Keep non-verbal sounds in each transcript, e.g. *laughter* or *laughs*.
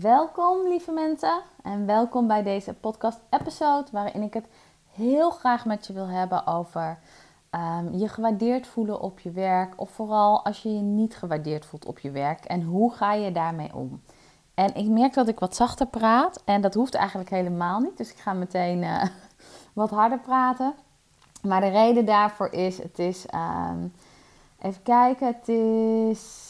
Welkom lieve mensen en welkom bij deze podcast episode waarin ik het heel graag met je wil hebben over um, je gewaardeerd voelen op je werk of vooral als je je niet gewaardeerd voelt op je werk en hoe ga je daarmee om? En ik merk dat ik wat zachter praat en dat hoeft eigenlijk helemaal niet, dus ik ga meteen uh, *laughs* wat harder praten. Maar de reden daarvoor is, het is, um, even kijken, het is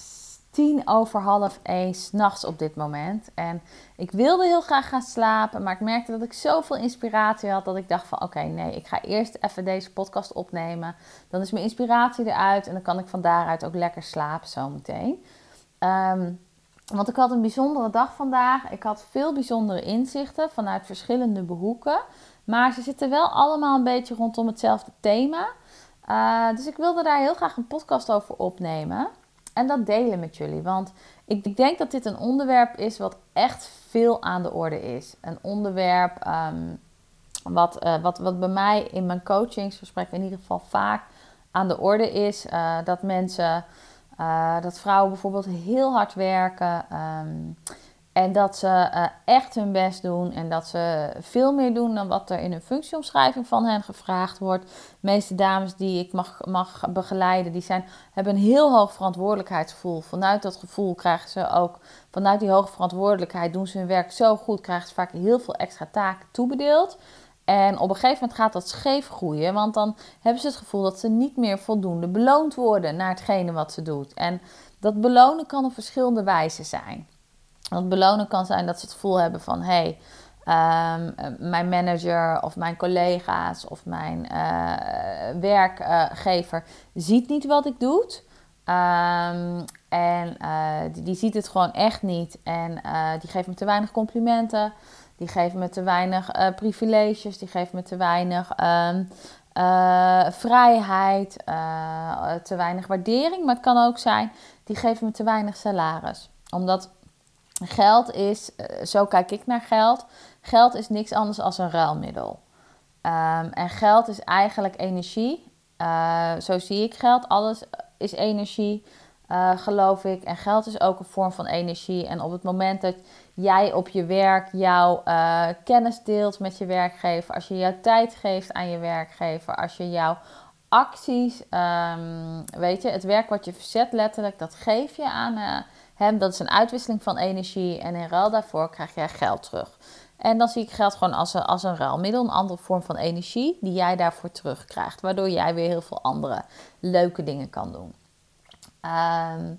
tien over half één s'nachts op dit moment. En ik wilde heel graag gaan slapen, maar ik merkte dat ik zoveel inspiratie had dat ik dacht van oké, nee, ik ga eerst even deze podcast opnemen. Dan is mijn inspiratie eruit en dan kan ik van daaruit ook lekker slapen zometeen. Um, want ik had een bijzondere dag vandaag. Ik had veel bijzondere inzichten vanuit verschillende behoeken. Maar ze zitten wel allemaal een beetje rondom hetzelfde thema. Uh, dus ik wilde daar heel graag een podcast over opnemen en dat delen met jullie. Want ik denk dat dit een onderwerp is wat echt veel aan de orde is. Een onderwerp ehm, wat, uh, wat, wat bij mij in mijn coachingsgesprekken in ieder geval vaak aan de orde is. Uh, dat mensen, uh, dat vrouwen bijvoorbeeld heel hard werken. Um, en dat ze uh, echt hun best doen en dat ze veel meer doen dan wat er in een functieomschrijving van hen gevraagd wordt. De meeste dames die ik mag, mag begeleiden, die zijn, hebben een heel hoog verantwoordelijkheidsgevoel. Vanuit dat gevoel krijgen ze ook, vanuit die hoge verantwoordelijkheid doen ze hun werk zo goed, krijgen ze vaak heel veel extra taken toebedeeld. En op een gegeven moment gaat dat scheef groeien, want dan hebben ze het gevoel dat ze niet meer voldoende beloond worden naar hetgene wat ze doet. En dat belonen kan op verschillende wijzen zijn. Want belonen kan zijn dat ze het gevoel hebben van hé, hey, um, mijn manager of mijn collega's of mijn uh, werkgever ziet niet wat ik doe. Um, en uh, die, ziet het gewoon echt niet. En uh, die geeft me te weinig complimenten. Die geeft me te weinig privileges. Die geeft me te weinig um, vrijheid. te weinig waardering. Maar het kan ook zijn, die geven me te weinig salaris. Omdat Geld is, eh, zo kijk ik naar geld. Geld is niks anders dan een ruilmiddel. Um, en geld is eigenlijk energie. Zo zie ik geld. Alles is energie, uh, geloof ik. En geld is ook een vorm van energie. En op het moment dat jij op je werk jouw uh, kennis deelt met je werkgever, als je jouw tijd geeft aan je werkgever, als je jouw acties, um, weet je, het werk wat je verzet letterlijk, dat geef je aan dat is een uitwisseling van energie en in ruil daarvoor krijg jij geld terug. En dan zie ik geld gewoon als een, als een ruilmiddel, een andere vorm van energie die jij daarvoor terugkrijgt. Waardoor jij weer heel veel andere leuke dingen kan doen. Ehm,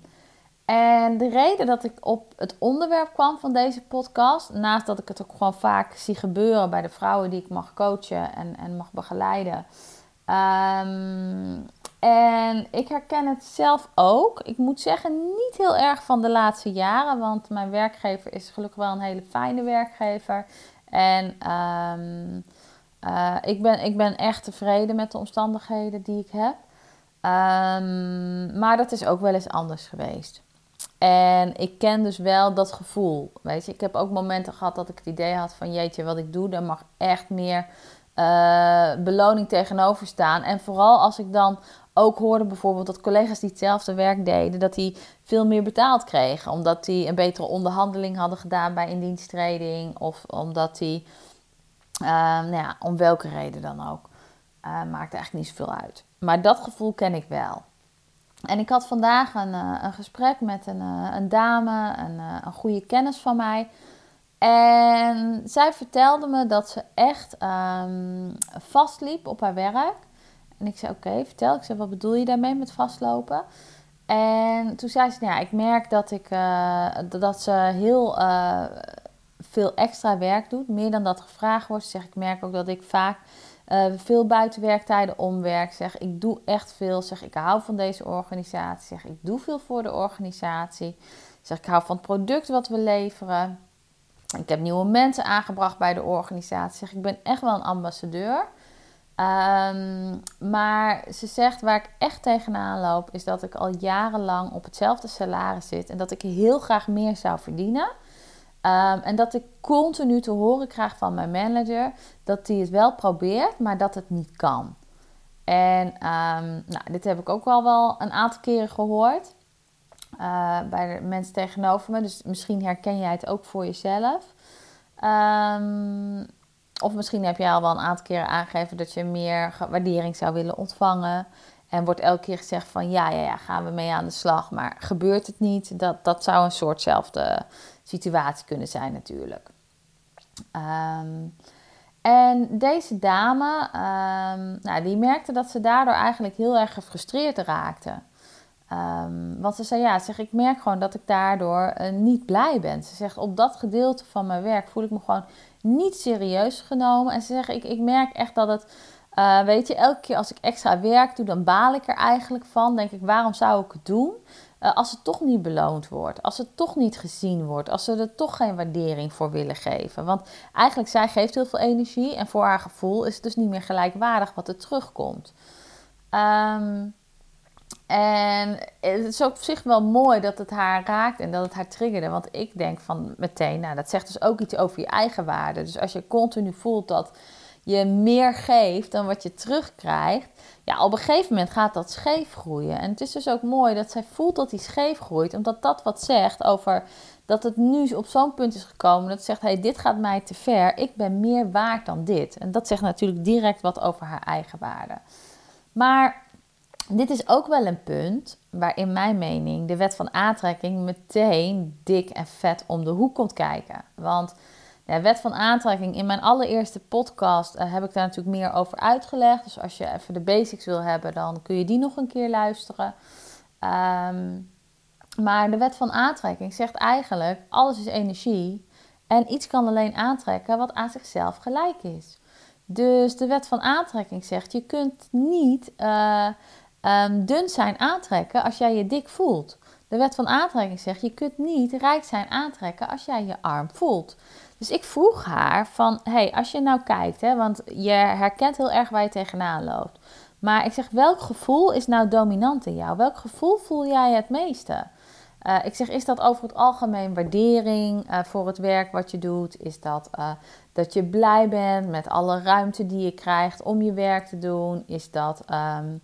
en de reden dat ik op het onderwerp kwam van deze podcast, naast dat ik het ook gewoon vaak zie gebeuren bij de vrouwen die ik mag coachen en, en mag begeleiden, um, en ik herken het zelf ook. Ik moet zeggen, niet heel erg van de laatste jaren, want mijn werkgever is gelukkig wel een hele fijne werkgever. En um, uh, ik, ben, ik ben echt tevreden met de omstandigheden die ik heb. Um, maar dat is ook wel eens anders geweest. En ik ken dus wel dat gevoel. Weet je, ik heb ook momenten gehad dat ik het idee had van jeetje, wat ik doe, daar mag echt meer uh, beloning tegenover staan. En vooral als ik dan ook hoorde bijvoorbeeld dat collega's die hetzelfde werk deden, dat die veel meer betaald kregen. Omdat die een betere onderhandeling hadden gedaan bij indiensttreding. Of omdat die, uh, nou ja, om welke reden dan ook. Uh, maakt eigenlijk niet zoveel uit. Maar dat gevoel ken ik wel. En ik had vandaag een, uh, een gesprek met een, een dame, een, een goede kennis van mij. En zij vertelde me dat ze echt um, vastliep op haar werk. En ik zei, oké, vertel. Ik zei, wat bedoel je daarmee met vastlopen? En toen zei ze, nou ja, ik merk dat, ik, uh, dat ze heel uh, veel extra werk doet, meer dan dat gevraagd wordt. Ze ik merk ook dat ik vaak uh, veel buitenwerktijden omwerk. Zeg, ik doe echt veel. Zeg, ik hou van deze organisatie. Zeg, ik doe veel voor de organisatie. Zeg, ik hou van het product wat we leveren. Ik heb nieuwe mensen aangebracht bij de organisatie. Zeg, ik ben echt wel een ambassadeur. Um, maar ze zegt waar ik echt tegenaan loop, is dat ik al jarenlang op hetzelfde salaris zit en dat ik heel graag meer zou verdienen. Um, en dat ik continu te horen krijg van mijn manager dat hij het wel probeert, maar dat het niet kan. En um, nou, dit heb ik ook al wel een aantal keren gehoord uh, bij de mensen tegenover me. Dus misschien herken jij het ook voor jezelf. Um, of misschien heb je al wel een aantal keren aangegeven dat je meer waardering zou willen ontvangen. En wordt elke keer gezegd van ja, ja, ja, gaan we mee aan de slag. Maar gebeurt het niet? Dat, dat zou een soortzelfde situatie kunnen zijn natuurlijk. Um, en deze dame, um, nou, die merkte dat ze daardoor eigenlijk heel erg gefrustreerd raakte. Um, want ze zei, ja, zeg, ik merk gewoon dat ik daardoor uh, niet blij ben. Ze zegt, op dat gedeelte van mijn werk voel ik me gewoon niet serieus genomen. En ze zeggen, ik, ik merk echt dat het, uh, weet je, elke keer als ik extra werk doe, dan baal ik er eigenlijk van. Denk ik, waarom zou ik het doen? Uh, als het toch niet beloond wordt, als het toch niet gezien wordt, als ze er toch geen waardering voor willen geven. Want eigenlijk, zij geeft heel veel energie en voor haar gevoel is het dus niet meer gelijkwaardig wat er terugkomt. Um, en het is op zich wel mooi dat het haar raakt en dat het haar triggerde. Want ik denk van meteen, nou dat zegt dus ook iets over je eigen waarde. Dus als je continu voelt dat je meer geeft dan wat je terugkrijgt, ja, op een gegeven moment gaat dat scheef groeien. En het is dus ook mooi dat zij voelt dat die scheef groeit, omdat dat wat zegt over dat het nu op zo'n punt is gekomen dat ze zegt: hey, dit gaat mij te ver, ik ben meer waard dan dit. En dat zegt natuurlijk direct wat over haar eigen waarde. Maar dit is ook wel een punt waar in mijn mening de wet van aantrekking meteen dik en vet om de hoek komt kijken. Want de wet van aantrekking, in mijn allereerste podcast uh, heb ik daar natuurlijk meer over uitgelegd. Dus als je even de basics wil hebben, dan kun je die nog een keer luisteren. Um, maar de wet van aantrekking zegt eigenlijk: alles is energie. En iets kan alleen aantrekken wat aan zichzelf gelijk is. Dus de wet van aantrekking zegt: je kunt niet. Uh, um, dun zijn aantrekken als jij je dik voelt. De wet van aantrekking zegt, je kunt niet rijk zijn aantrekken als jij je arm voelt. Dus ik vroeg haar van, hey, als je nou kijkt, hè, want je herkent heel erg waar je tegenaan loopt. Maar ik zeg, welk gevoel is nou dominant in jou? Welk gevoel voel jij het meeste? Uh, ik zeg, is dat over het algemeen waardering uh, voor het werk wat je doet? Is dat uh, dat je blij bent met alle ruimte die je krijgt om je werk te doen? Is dat um,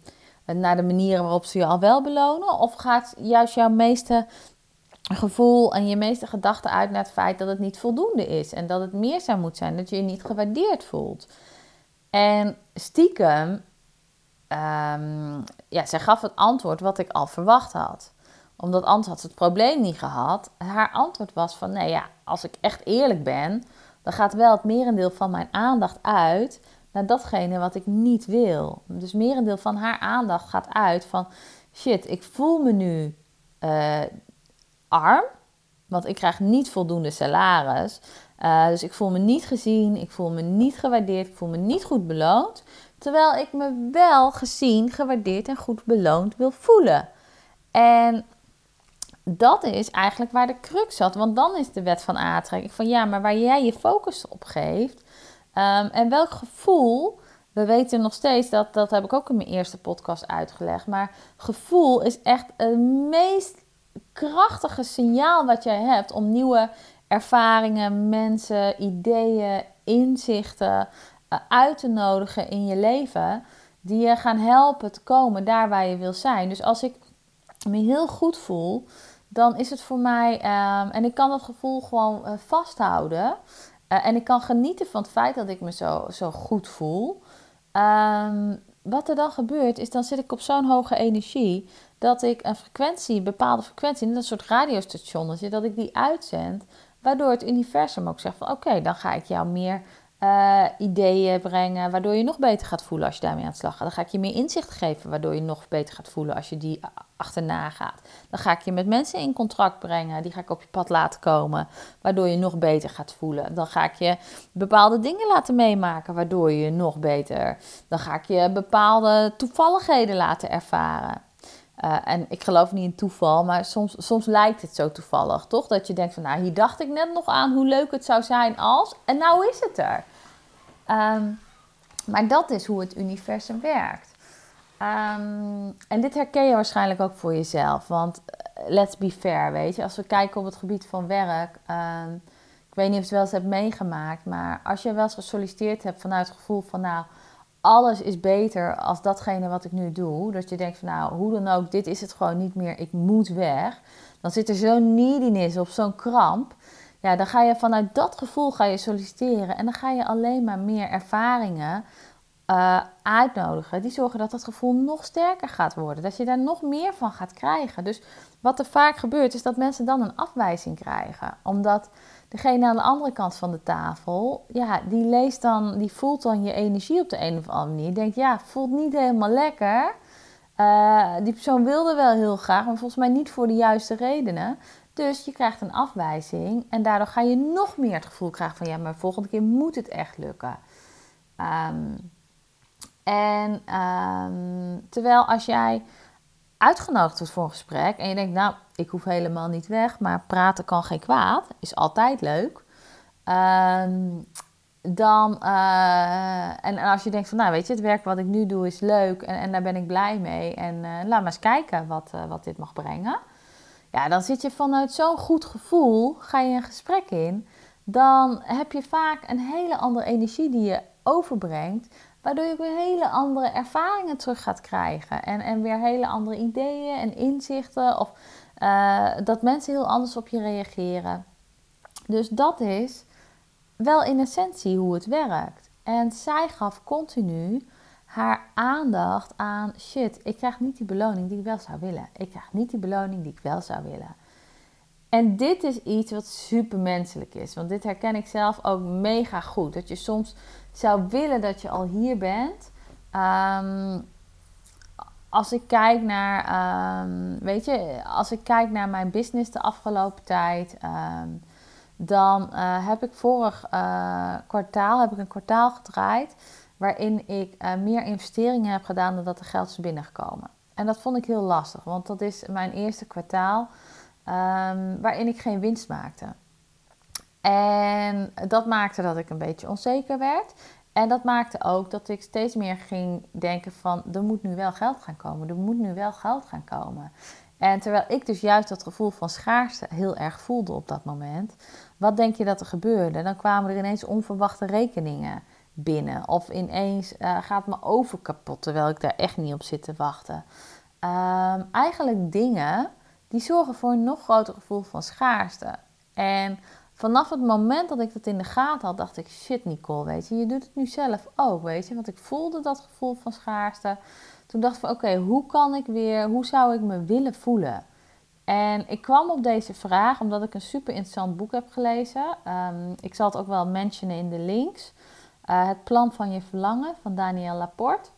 naar de manieren waarop ze je al wel belonen? Of gaat juist jouw meeste gevoel en je meeste gedachten uit naar het feit dat het niet voldoende is en dat het meer zou moeten zijn, dat je je niet gewaardeerd voelt? En stiekem, um, ja, zij gaf het antwoord wat ik al verwacht had omdat anders had ze het probleem niet gehad. Haar antwoord was van, nee ja, als ik echt eerlijk ben, dan gaat wel het merendeel van mijn aandacht uit naar datgene wat ik niet wil. Dus merendeel van haar aandacht gaat uit van shit, ik voel me nu uh, arm, want ik krijg niet voldoende salaris. Uh, dus ik voel me niet gezien, ik voel me niet gewaardeerd, ik voel me niet goed beloond. Terwijl ik me wel gezien, gewaardeerd en goed beloond wil voelen. En dat is eigenlijk waar de crux zat. Want dan is de wet van aantrekking van ja, maar waar jij je focus op geeft, Um, en welk gevoel, we weten nog steeds, dat, dat heb ik ook in mijn eerste podcast uitgelegd, maar gevoel is echt het meest krachtige signaal wat jij hebt om nieuwe ervaringen, mensen, ideeën, inzichten uh, uit te nodigen in je leven, die je gaan helpen te komen daar waar je wil zijn. Dus als ik me heel goed voel, dan is het voor mij, um, en ik kan dat gevoel gewoon uh, vasthouden. Uh, en ik kan genieten van het feit dat ik me zo, zo goed voel. Um, wat er dan gebeurt, is dan zit ik op zo'n hoge energie dat ik een frequentie, een bepaalde frequentie, in een soort radiostation dat ik die uitzend, waardoor het universum ook zegt van oké, dan ga ik jou meer eh, ideeën brengen, waardoor je nog beter gaat voelen als je daarmee aan de slag gaat. Dan ga ik je meer inzicht geven, waardoor je nog beter gaat voelen als je die achterna gaat. Dan ga ik je met mensen in contact brengen, die ga ik op je pad laten komen, waardoor je nog beter gaat voelen. Dan ga ik je bepaalde dingen laten meemaken, waardoor je nog beter. Dan ga ik je bepaalde toevalligheden laten ervaren. Uh, en ik geloof niet in toeval, maar soms, soms lijkt het zo toevallig, toch? Dat je denkt van, nou, hier dacht ik net nog aan hoe leuk het zou zijn als... En nou is het er. Um, maar dat is hoe het universum werkt. Um, en dit herken je waarschijnlijk ook voor jezelf. Want uh, let's be fair, weet je. Als we kijken op het gebied van werk... Um, ik weet niet of je het wel eens hebt meegemaakt... maar als je wel eens gesolliciteerd hebt vanuit het gevoel van... nou alles is beter als datgene wat ik nu doe. Dat je denkt van nou, hoe dan ook, dit is het gewoon niet meer, ik moet weg. Dan zit er zo'n neediness of zo'n kramp. Ja, dan ga je vanuit dat gevoel ga je solliciteren en dan ga je alleen maar meer ervaringen uh, uitnodigen. Die zorgen dat dat gevoel nog sterker gaat worden. Dat je daar nog meer van gaat krijgen. Dus wat er vaak gebeurt is dat mensen dan een afwijzing krijgen. Omdat degene aan de andere kant van de tafel, ja, die leest dan, die voelt dan je energie op de een of andere manier. Denkt, ja, voelt niet helemaal lekker. Uh, die persoon wilde wel heel graag, maar volgens mij niet voor de juiste redenen. Dus je krijgt een afwijzing en daardoor ga je nog meer het gevoel krijgen van ja, maar volgende keer moet het echt lukken. Um, en um, terwijl als jij uitgenodigd wordt voor een gesprek en je denkt, nou, ik hoef helemaal niet weg, maar praten kan geen kwaad, is altijd leuk. Um, dan, uh, en, als je denkt van, nou weet je, het werk wat ik nu doe is leuk en, en daar ben ik blij mee. En uh, laat maar eens kijken wat, uh, wat dit mag brengen. Ja, dan zit je vanuit zo'n goed gevoel, ga je een gesprek in. Dan heb je vaak een hele andere energie die je overbrengt. Waardoor je weer hele andere ervaringen terug gaat krijgen. En, en weer hele andere ideeën en inzichten. Of uh, dat mensen heel anders op je reageren. Dus dat is wel in essentie hoe het werkt. En zij gaf continu haar aandacht aan shit, ik krijg niet die beloning die ik wel zou willen. Ik krijg niet die beloning die ik wel zou willen. En dit is iets wat super menselijk is. Want dit herken ik zelf ook mega goed. Dat je soms zou willen dat je al hier bent. Um, als ik kijk naar, um, weet je, als ik kijk naar mijn business de afgelopen tijd, um, dan uh, heb ik vorig uh, kwartaal heb ik een kwartaal gedraaid waarin ik uh, meer investeringen heb gedaan dan dat er geld is binnengekomen. En dat vond ik heel lastig, want dat is mijn eerste kwartaal um, waarin ik geen winst maakte. En dat maakte dat ik een beetje onzeker werd. En dat maakte ook dat ik steeds meer ging denken van er moet nu wel geld gaan komen. Er moet nu wel geld gaan komen. En terwijl ik dus juist dat gevoel van schaarste heel erg voelde op dat moment. Wat denk je dat er gebeurde? Dan kwamen er ineens onverwachte rekeningen binnen. Of ineens uh, gaat mijn oven kapot terwijl ik daar echt niet op zit te wachten. Um, eigenlijk dingen die zorgen voor een nog groter gevoel van schaarste. En vanaf het moment dat ik dat in de gaten had, dacht ik: shit, Nicole, weet je, je doet het nu zelf ook, weet je. Want ik voelde dat gevoel van schaarste. Toen dacht ik: oké, hoe kan ik weer, hoe zou ik me willen voelen? En ik kwam op deze vraag omdat ik een super interessant boek heb gelezen. Um, ik zal het ook wel mentionen in de links. Uh, het plan van je verlangen van Daniel Laporte.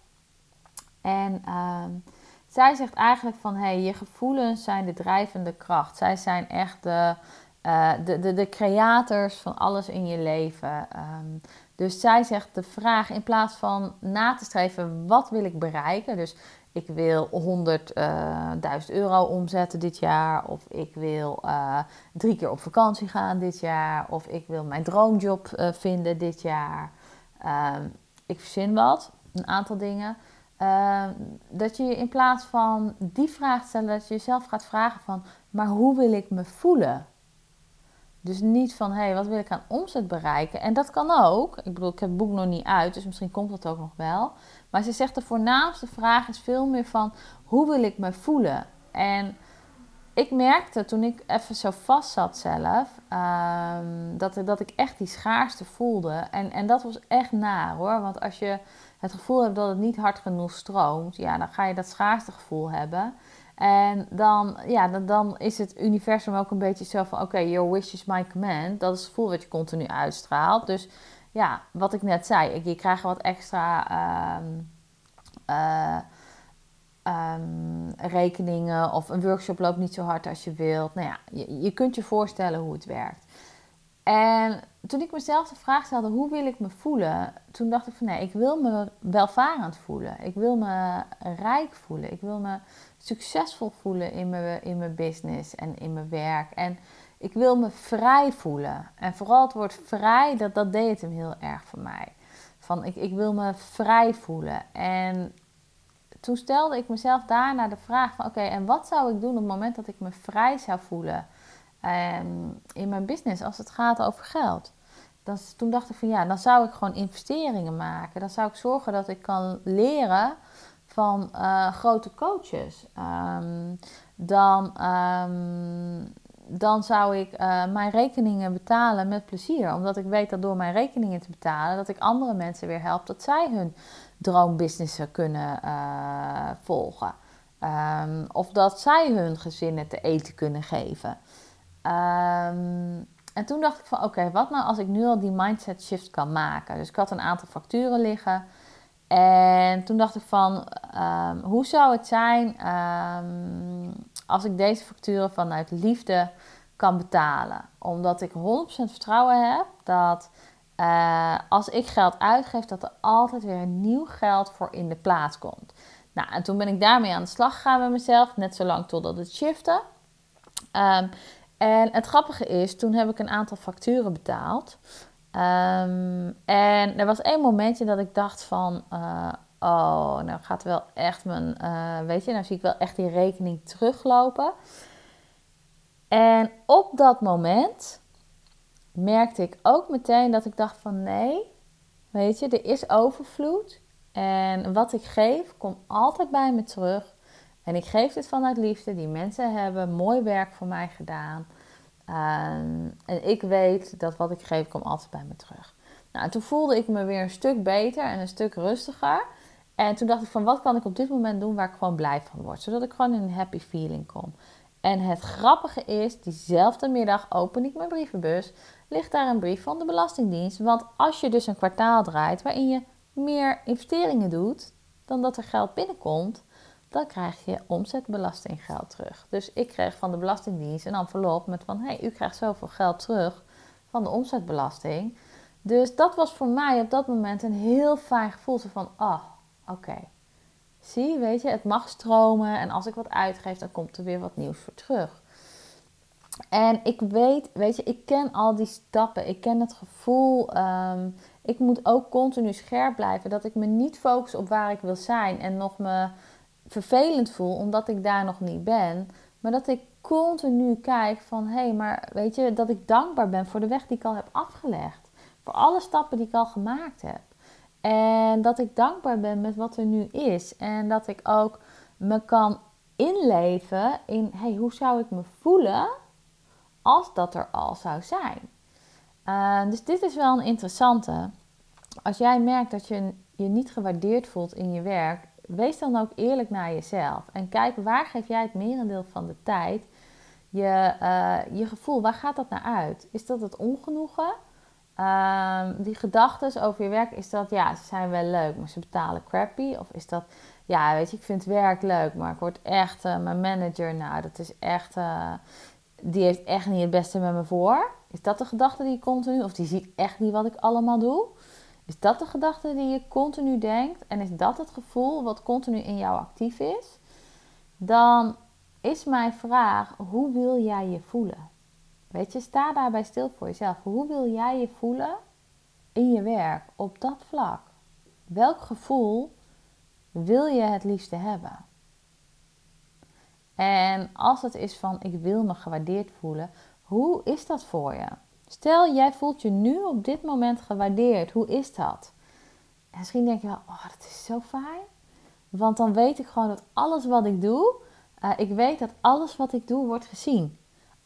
En um, zij zegt eigenlijk van hey, je gevoelens zijn de drijvende kracht. Zij zijn echt de, uh, de, de, de creators van alles in je leven. Um, dus zij zegt de vraag in plaats van na te streven wat wil ik bereiken. Dus ik wil 100.000 uh, euro omzetten dit jaar. Of ik wil uh, drie keer op vakantie gaan dit jaar. Of ik wil mijn droomjob vinden dit jaar. Um, ik verzin wat, een aantal dingen. Uh, dat je in plaats van die vraag te stellen, dat je jezelf gaat vragen van, maar hoe wil ik me voelen? Dus niet van, hé, hey, wat wil ik aan omzet bereiken? En dat kan ook. Ik bedoel, ik heb het boek nog niet uit, dus misschien komt dat ook nog wel. Maar ze zegt de voornaamste vraag is veel meer van, hoe wil ik me voelen? En ik merkte toen ik even zo vast zat zelf, um, dat, dat ik echt die schaarste voelde. En, en dat was echt naar hoor. Want als je het gevoel hebt dat het niet hard genoeg stroomt, ja, dan ga je dat schaarste gevoel hebben. En dan, ja, dan, dan is het universum ook een beetje zo van: oké, your wish is my command. Dat is het gevoel wat je continu uitstraalt. Dus ja, wat ik net zei, je krijgt wat extra ehm, eh, ehm, rekeningen of een workshop loopt niet zo hard als je wilt. Nou ja, je kunt je voorstellen hoe het werkt. En toen ik mezelf de vraag stelde, hoe wil ik me voelen? Toen dacht ik van nee, ik wil me welvarend voelen. Ik wil me rijk voelen. Ik wil me succesvol voelen in mijn, in mijn business en in mijn werk. En ik wil me vrij voelen. En vooral het woord vrij, dat, dat deed hem heel erg voor mij. Van ik, ik wil me vrij voelen. En toen stelde ik mezelf daarna de vraag van oké, en wat zou ik doen op het moment dat ik me vrij zou voelen um, in mijn business als het gaat over geld? Dan, toen dacht ik van ja, dan zou ik gewoon investeringen maken. Dan zou ik zorgen dat ik kan leren van uh, grote coaches. Um, dan um, dan zou ik uh, mijn rekeningen betalen met plezier. Omdat ik weet dat door mijn rekeningen te betalen, dat ik andere mensen weer help dat zij hun droombusinessen kunnen uh, volgen. Of dat zij hun gezinnen te eten kunnen geven. Um, en toen dacht ik van oké, wat nou als ik nu al die mindset shift kan maken? Dus ik had een aantal facturen liggen. En toen dacht ik van um, hoe zou het zijn als ik deze facturen vanuit liefde kan betalen. Omdat ik 100% vertrouwen heb dat uh, als ik geld uitgeef, dat er altijd weer nieuw geld voor in de plaats komt. Nou, en toen ben ik daarmee aan de slag gegaan met mezelf, net zo lang totdat het shifte. En het grappige is, toen heb ik een aantal facturen betaald. Um, en er was één momentje dat ik dacht van, uh, oh, nou gaat wel echt mijn, uh, weet je, nou zie ik wel echt die rekening teruglopen. En op dat moment merkte ik ook meteen dat ik dacht van nee, weet je, er is overvloed. En wat ik geef, komt altijd bij me terug. En ik geef dit vanuit liefde. Die mensen hebben mooi werk voor mij gedaan. Um, en ik weet dat wat ik geef, komt altijd bij me terug. Nou, en toen voelde ik me weer een stuk beter en een stuk rustiger. En toen dacht ik van wat kan ik op dit moment doen waar ik gewoon blij van word. Zodat ik gewoon in een happy feeling kom. En het grappige is, diezelfde middag open ik mijn brievenbus, ligt daar een brief van de Belastingdienst. Want als je dus een kwartaal draait waarin je meer investeringen doet dan dat er geld binnenkomt, dan krijg je omzetbelastinggeld terug. Dus ik kreeg van de Belastingdienst een envelop met van, hé, hey, u krijgt zoveel geld terug van de omzetbelasting. Dus dat was voor mij op dat moment een heel fijn gevoel. Van, ah, oh, oké. Zie, weet je, het mag stromen en als ik wat uitgeef, dan komt er weer wat nieuws voor terug. En ik weet, weet je, ik ken al die stappen. Ik ken het gevoel. Um, ik moet ook continu scherp blijven. Dat ik me niet focus op waar ik wil zijn. En nog me vervelend voel omdat ik daar nog niet ben. Maar dat ik continu kijk van hé, hey, maar weet je, dat ik dankbaar ben voor de weg die ik al heb afgelegd. Voor alle stappen die ik al gemaakt heb. En dat ik dankbaar ben met wat er nu is. En dat ik ook me kan inleven in hey, hoe zou ik me voelen als dat er al zou zijn. Uh, dus dit is wel een interessante. Als jij merkt dat je je niet gewaardeerd voelt in je werk, wees dan ook eerlijk naar jezelf. En kijk waar geef jij het merendeel van de tijd je, uh, je gevoel, waar gaat dat naar uit? Is dat het ongenoegen? Um, die gedachten over je werk, is dat ja, ze zijn wel leuk, maar ze betalen crappy? Of is dat ja, weet je, ik vind werk leuk, maar ik word echt, uh, mijn manager, nou, dat is echt, uh, die heeft echt niet het beste met me voor. Is dat de gedachte die je continu, of die ziet echt niet wat ik allemaal doe? Is dat de gedachte die je continu denkt? En is dat het gevoel wat continu in jou actief is? Dan is mijn vraag: hoe wil jij je voelen? Weet je, sta daarbij stil voor jezelf. Hoe wil jij je voelen in je werk op dat vlak? Welk gevoel wil je het liefste hebben? En als het is van ik wil me gewaardeerd voelen, hoe is dat voor je? Stel, jij voelt je nu op dit moment gewaardeerd. Hoe is dat? En misschien denk je wel, oh, dat is zo fijn. Want dan weet ik gewoon dat alles wat ik doe, uh, ik weet dat alles wat ik doe wordt gezien.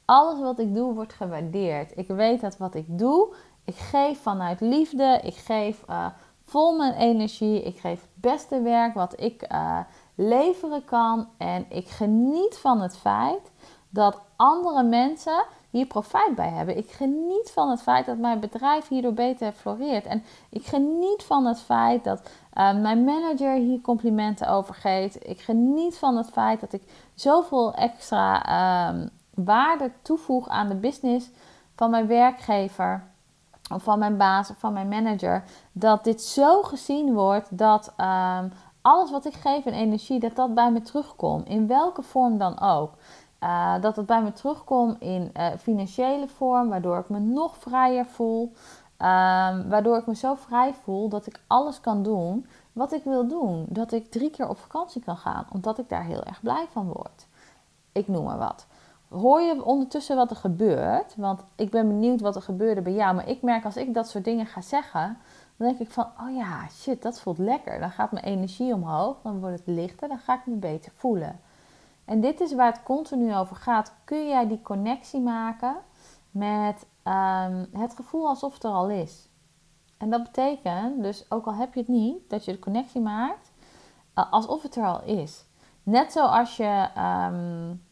Alles wat ik doe wordt gewaardeerd. Ik weet dat wat ik doe, ik geef vanuit liefde. Ik geef uh, vol mijn energie. Ik geef het beste werk wat ik uh, leveren kan. En ik geniet van het feit dat andere mensen hier profijt bij hebben. Ik geniet van het feit dat mijn bedrijf hierdoor beter floreert. En ik geniet van het feit dat uh, mijn manager hier complimenten over geeft. Ik geniet van het feit dat ik zoveel extra um, waarde toevoeg aan de business van mijn werkgever. Of van mijn baas of van mijn manager. Dat dit zo gezien wordt dat um, alles wat ik geef in energie, dat dat bij me terugkomt. In welke vorm dan ook. Uh, dat het bij me terugkomt in uh, financiële vorm, waardoor ik me nog vrijer voel. Um, waardoor ik me zo vrij voel dat ik alles kan doen wat ik wil doen. Dat ik drie keer op vakantie kan gaan, omdat ik daar heel erg blij van word. Ik noem maar wat. Hoor je ondertussen wat er gebeurt? Want ik ben benieuwd wat er gebeurde bij jou. Maar ik merk als ik dat soort dingen ga zeggen, dan denk ik van, oh ja, shit, dat voelt lekker. Dan gaat mijn energie omhoog, dan wordt het lichter, dan ga ik me beter voelen. En dit is waar het continu over gaat. Kun jij die connectie maken met um, het gevoel alsof het er al is? En dat betekent, dus ook al heb je het niet, dat je de connectie maakt uh, alsof het er al is. Net zoals je um,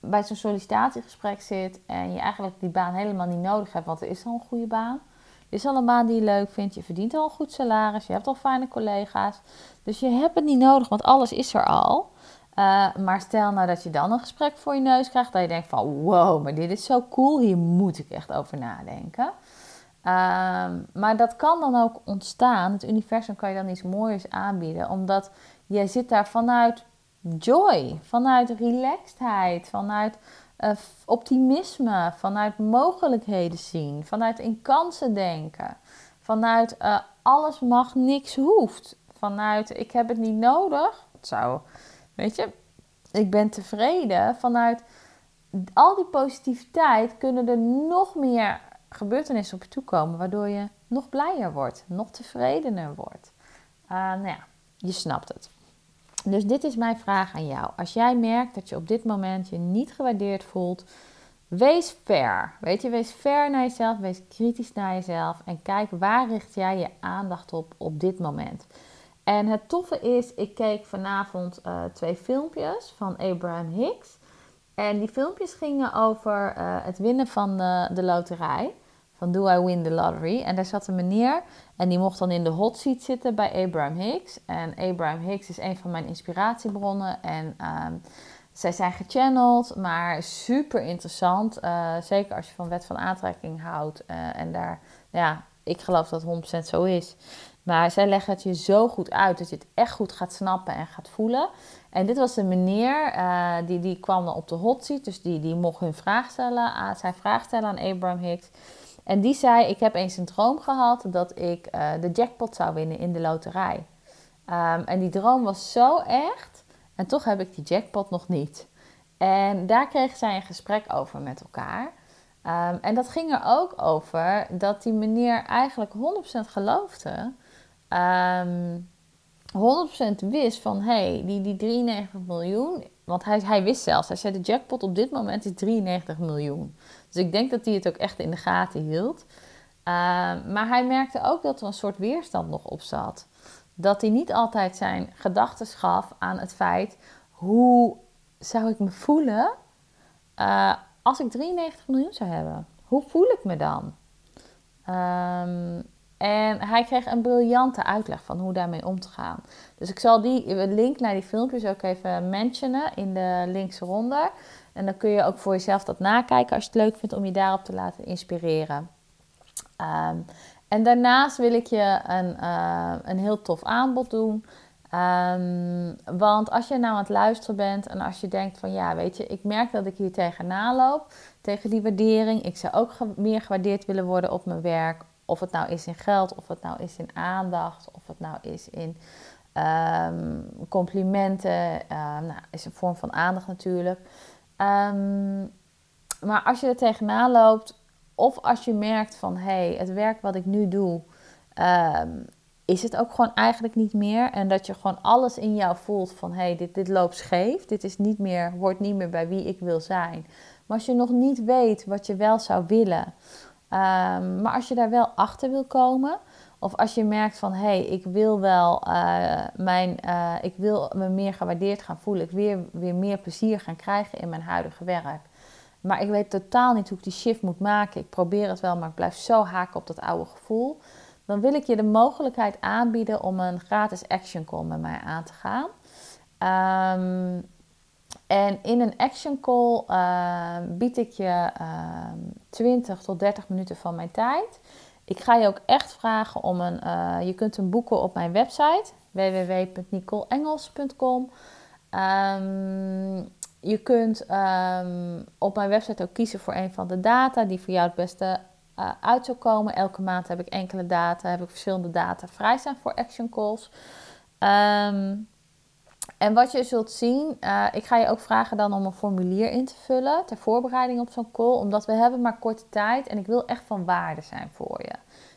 bij zo'n sollicitatiegesprek zit en je eigenlijk die baan helemaal niet nodig hebt, want er is al een goede baan. Er is al een baan die je leuk vindt, je verdient al een goed salaris, je hebt al fijne collega's. Dus je hebt het niet nodig, want alles is er al. Uh, maar stel nou dat je dan een gesprek voor je neus krijgt, dat je denkt van wow, maar dit is zo cool, hier moet ik echt over nadenken. Uh, maar dat kan dan ook ontstaan, het universum kan je dan iets moois aanbieden, omdat jij zit daar vanuit joy, vanuit relaxedheid, vanuit uh, optimisme, vanuit mogelijkheden zien, vanuit in kansen denken, vanuit uh, alles mag, niks hoeft, vanuit ik heb het niet nodig. Het zou Weet je, ik ben tevreden. Vanuit al die positiviteit kunnen er nog meer gebeurtenissen op je toekomen, waardoor je nog blijer wordt, nog tevredener wordt. Uh, nou ja, je snapt het. Dus dit is mijn vraag aan jou. Als jij merkt dat je op dit moment je niet gewaardeerd voelt, wees fair. Weet je, wees fair naar jezelf, wees kritisch naar jezelf en kijk waar richt jij je aandacht op op dit moment. En het toffe is, ik keek vanavond uh, twee filmpjes van Abraham Hicks. En die filmpjes gingen over uh, het winnen van de, de loterij. Van Do I Win the Lottery? En daar zat een meneer en die mocht dan in de hot seat zitten bij Abraham Hicks. En Abraham Hicks is een van mijn inspiratiebronnen. En um, zij zijn gechanneld, maar super interessant. Uh, zeker als je van wet van aantrekking houdt. en daar, ja, ik geloof dat het 100% zo is. Maar zij leggen het je zo goed uit dat je het echt goed gaat snappen en gaat voelen. En dit was een meneer, uh, die, die kwam dan op de hot seat. Dus die, die mocht hun vraag stellen, aan, zijn vraag stellen aan Abraham Hicks. En die zei, ik heb eens een droom gehad dat ik uh, de jackpot zou winnen in de loterij. Um, en die droom was zo echt. En toch heb ik die jackpot nog niet. En daar kregen zij een gesprek over met elkaar. Um, en dat ging er ook over dat die meneer eigenlijk 100% geloofde um, ehm, 100% wist van hey, die, die 93 miljoen. Want hij, hij wist zelfs, hij zei de jackpot op dit moment is 93 miljoen. Dus ik denk dat hij het ook echt in de gaten hield. Uh, maar hij merkte ook dat er een soort weerstand nog op zat. Dat hij niet altijd zijn gedachten gaf aan het feit hoe zou ik me voelen uh, als ik 93 miljoen zou hebben. Hoe voel ik me dan? Um, en hij kreeg een briljante uitleg van hoe daarmee om te gaan. Dus ik zal die link naar die filmpjes ook even mentionen in de links eronder. En dan kun je ook voor jezelf dat nakijken als je het leuk vindt om je daarop te laten inspireren. Um, en daarnaast wil ik je een, uh, een heel tof aanbod doen. Um, want als je nou aan het luisteren bent en als je denkt van ja, weet je, ik merk dat ik hier tegenaan loop, tegen die waardering. Ik zou ook meer gewaardeerd willen worden op mijn werk of het nou is in geld, of het nou is in aandacht, of het nou is in um, complimenten. Uh, nou, is een vorm van aandacht natuurlijk. Um, maar als je er tegenaan loopt, of als je merkt van hé, hey, het werk wat ik nu doe, is het ook gewoon eigenlijk niet meer. En dat je gewoon alles in jou voelt van hé, hey, dit, dit loopt scheef. Dit is niet meer, hoort niet meer bij wie ik wil zijn. Maar als je nog niet weet wat je wel zou willen, Um, maar als je daar wel achter wil komen, of als je merkt van hé, hey, ik wil wel uh, mijn, uh, ik wil me meer gewaardeerd gaan voelen, ik wil weer meer plezier gaan krijgen in mijn huidige werk. Maar ik weet totaal niet hoe ik die shift moet maken. Ik probeer het wel, maar ik blijf zo haken op dat oude gevoel. Dan wil ik je de mogelijkheid aanbieden om een gratis action call met mij aan te gaan. Ehm, en in een action call uh, bied ik je uh, 20 tot 30 minuten van mijn tijd. Ik ga je ook echt vragen om een. Uh, je kunt hem boeken op mijn website www.nicoleengels.com. Um, je kunt op mijn website ook kiezen voor een van de data die voor jou het beste uh, uit zou komen. Elke maand heb ik enkele data, heb ik verschillende data vrij zijn voor action calls. En wat je zult zien, uh, ik ga je ook vragen dan om een formulier in te vullen ter voorbereiding op zo'n call, omdat we hebben maar korte tijd en ik wil echt van waarde zijn voor je.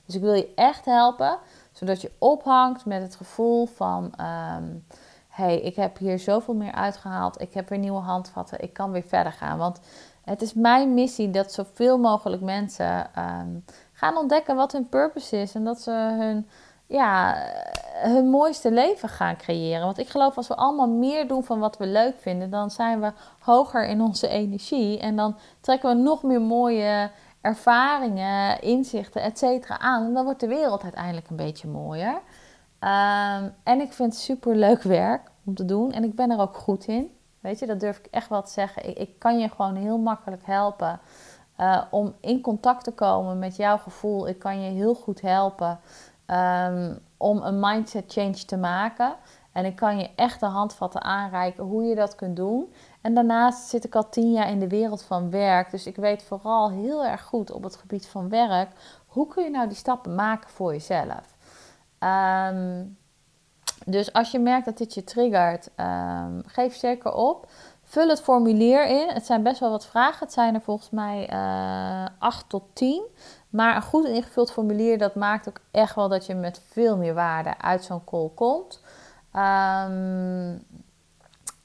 Dus ik wil je echt helpen, zodat je ophangt met het gevoel van, um, hey, ik heb hier zoveel meer uitgehaald, ik heb weer nieuwe handvatten, ik kan weer verder gaan. Want het is mijn missie dat zoveel mogelijk mensen um, gaan ontdekken wat hun purpose is en dat ze hun ja, hun mooiste leven gaan creëren. Want ik geloof als we allemaal meer doen van wat we leuk vinden, dan zijn we hoger in onze energie. En dan trekken we nog meer mooie ervaringen, inzichten, et cetera aan. En dan wordt de wereld uiteindelijk een beetje mooier. Um, en ik vind het super leuk werk om te doen. En ik ben er ook goed in. Weet je, dat durf ik echt wel te zeggen. Ik, ik kan je gewoon heel makkelijk helpen. Uh, om in contact te komen met jouw gevoel. Ik kan je heel goed helpen um, om een mindset change te maken. En ik kan je echt de handvatten aanreiken hoe je dat kunt doen. En daarnaast zit ik al tien jaar in de wereld van werk. Dus ik weet vooral heel erg goed op het gebied van werk. Hoe kun je nou die stappen maken voor jezelf? Um, dus als je merkt dat dit je triggert, um, geef zeker op. Vul het formulier in. Het zijn best wel wat vragen. Het zijn er volgens mij uh, 8 tot 10. Maar een goed ingevuld formulier, dat maakt ook echt wel dat je met veel meer waarde uit zo'n call komt. Um,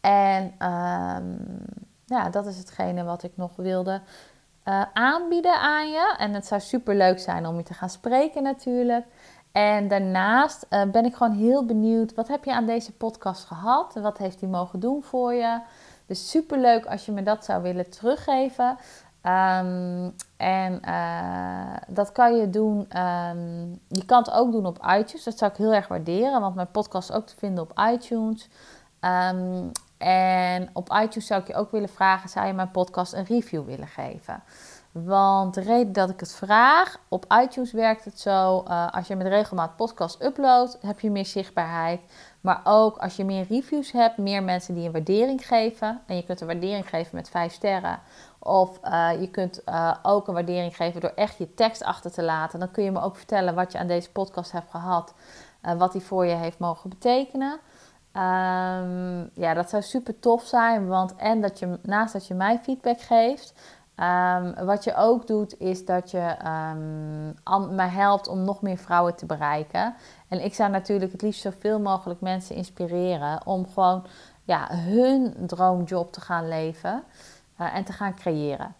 en um, ja, dat is hetgene wat ik nog wilde uh, aanbieden aan je. En het zou super leuk zijn om je te gaan spreken natuurlijk. En daarnaast uh, ben ik gewoon heel benieuwd, wat heb je aan deze podcast gehad? Wat heeft die mogen doen voor je? Dus super leuk als je me dat zou willen teruggeven. Um, en uh, dat kan je doen. Um, je kan het ook doen op iTunes. Dat zou ik heel erg waarderen, want mijn podcast is ook te vinden op iTunes. Um, en op iTunes zou ik je ook willen vragen: zou je mijn podcast een review willen geven? Want de reden dat ik het vraag, op iTunes werkt het zo: uh, als je met regelmaat podcast uploadt, heb je meer zichtbaarheid. Maar ook als je meer reviews hebt, meer mensen die een waardering geven. En je kunt een waardering geven met 5 sterren. Of uh, je kunt uh, ook een waardering geven door echt je tekst achter te laten. Dan kun je me ook vertellen wat je aan deze podcast hebt gehad. Uh, wat die voor je heeft mogen betekenen. Um, ja, dat zou super tof zijn. Want en dat je naast dat je mij feedback geeft. Um, wat je ook doet, is dat je um, mij helpt om nog meer vrouwen te bereiken. En ik zou natuurlijk het liefst zoveel mogelijk mensen inspireren om gewoon ja, hun droomjob te gaan leven uh, en te gaan creëren.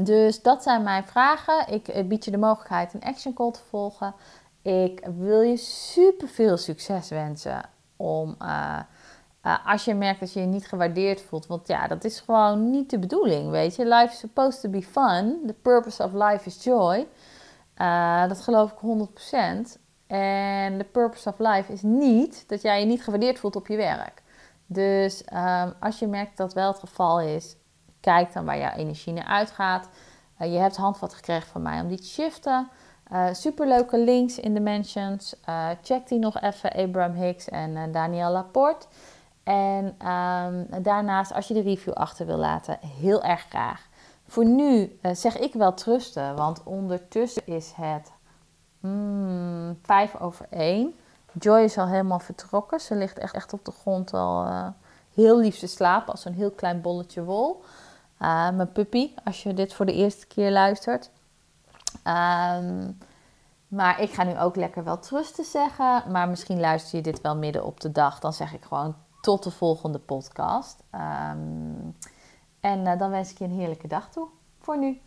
Dus dat zijn mijn vragen. Ik bied je de mogelijkheid een action call te volgen. Ik wil je super veel succes wensen om. Uh, uh, als je merkt dat je je niet gewaardeerd voelt. Want ja, dat is gewoon niet de bedoeling, weet je. Life is supposed to be fun. The purpose of life is joy. Uh, dat geloof ik 100%. En de purpose of life is niet dat jij je niet gewaardeerd voelt op je werk. Dus um, als je merkt dat wel het geval is, kijk dan waar jouw energie naar uitgaat. Uh, je hebt handvat gekregen van mij om die te shiften. Uh, superleuke links in de mentions. Check die nog even, Abraham Hicks en Daniel Laporte. En um, daarnaast, als je de review achter wil laten, heel erg graag. Voor nu zeg ik wel trusten, want ondertussen is het mm, vijf over één. Joy is al helemaal vertrokken. Ze ligt echt, echt op de grond al heel lief te slapen als een heel klein bolletje wol. Uh, mijn puppy, als je dit voor de eerste keer luistert. Um, maar ik ga nu ook lekker wel trusten zeggen. Maar misschien luister je dit wel midden op de dag. Dan zeg ik gewoon tot de volgende podcast. Um, en uh, dan wens ik je een heerlijke dag toe. Voor nu.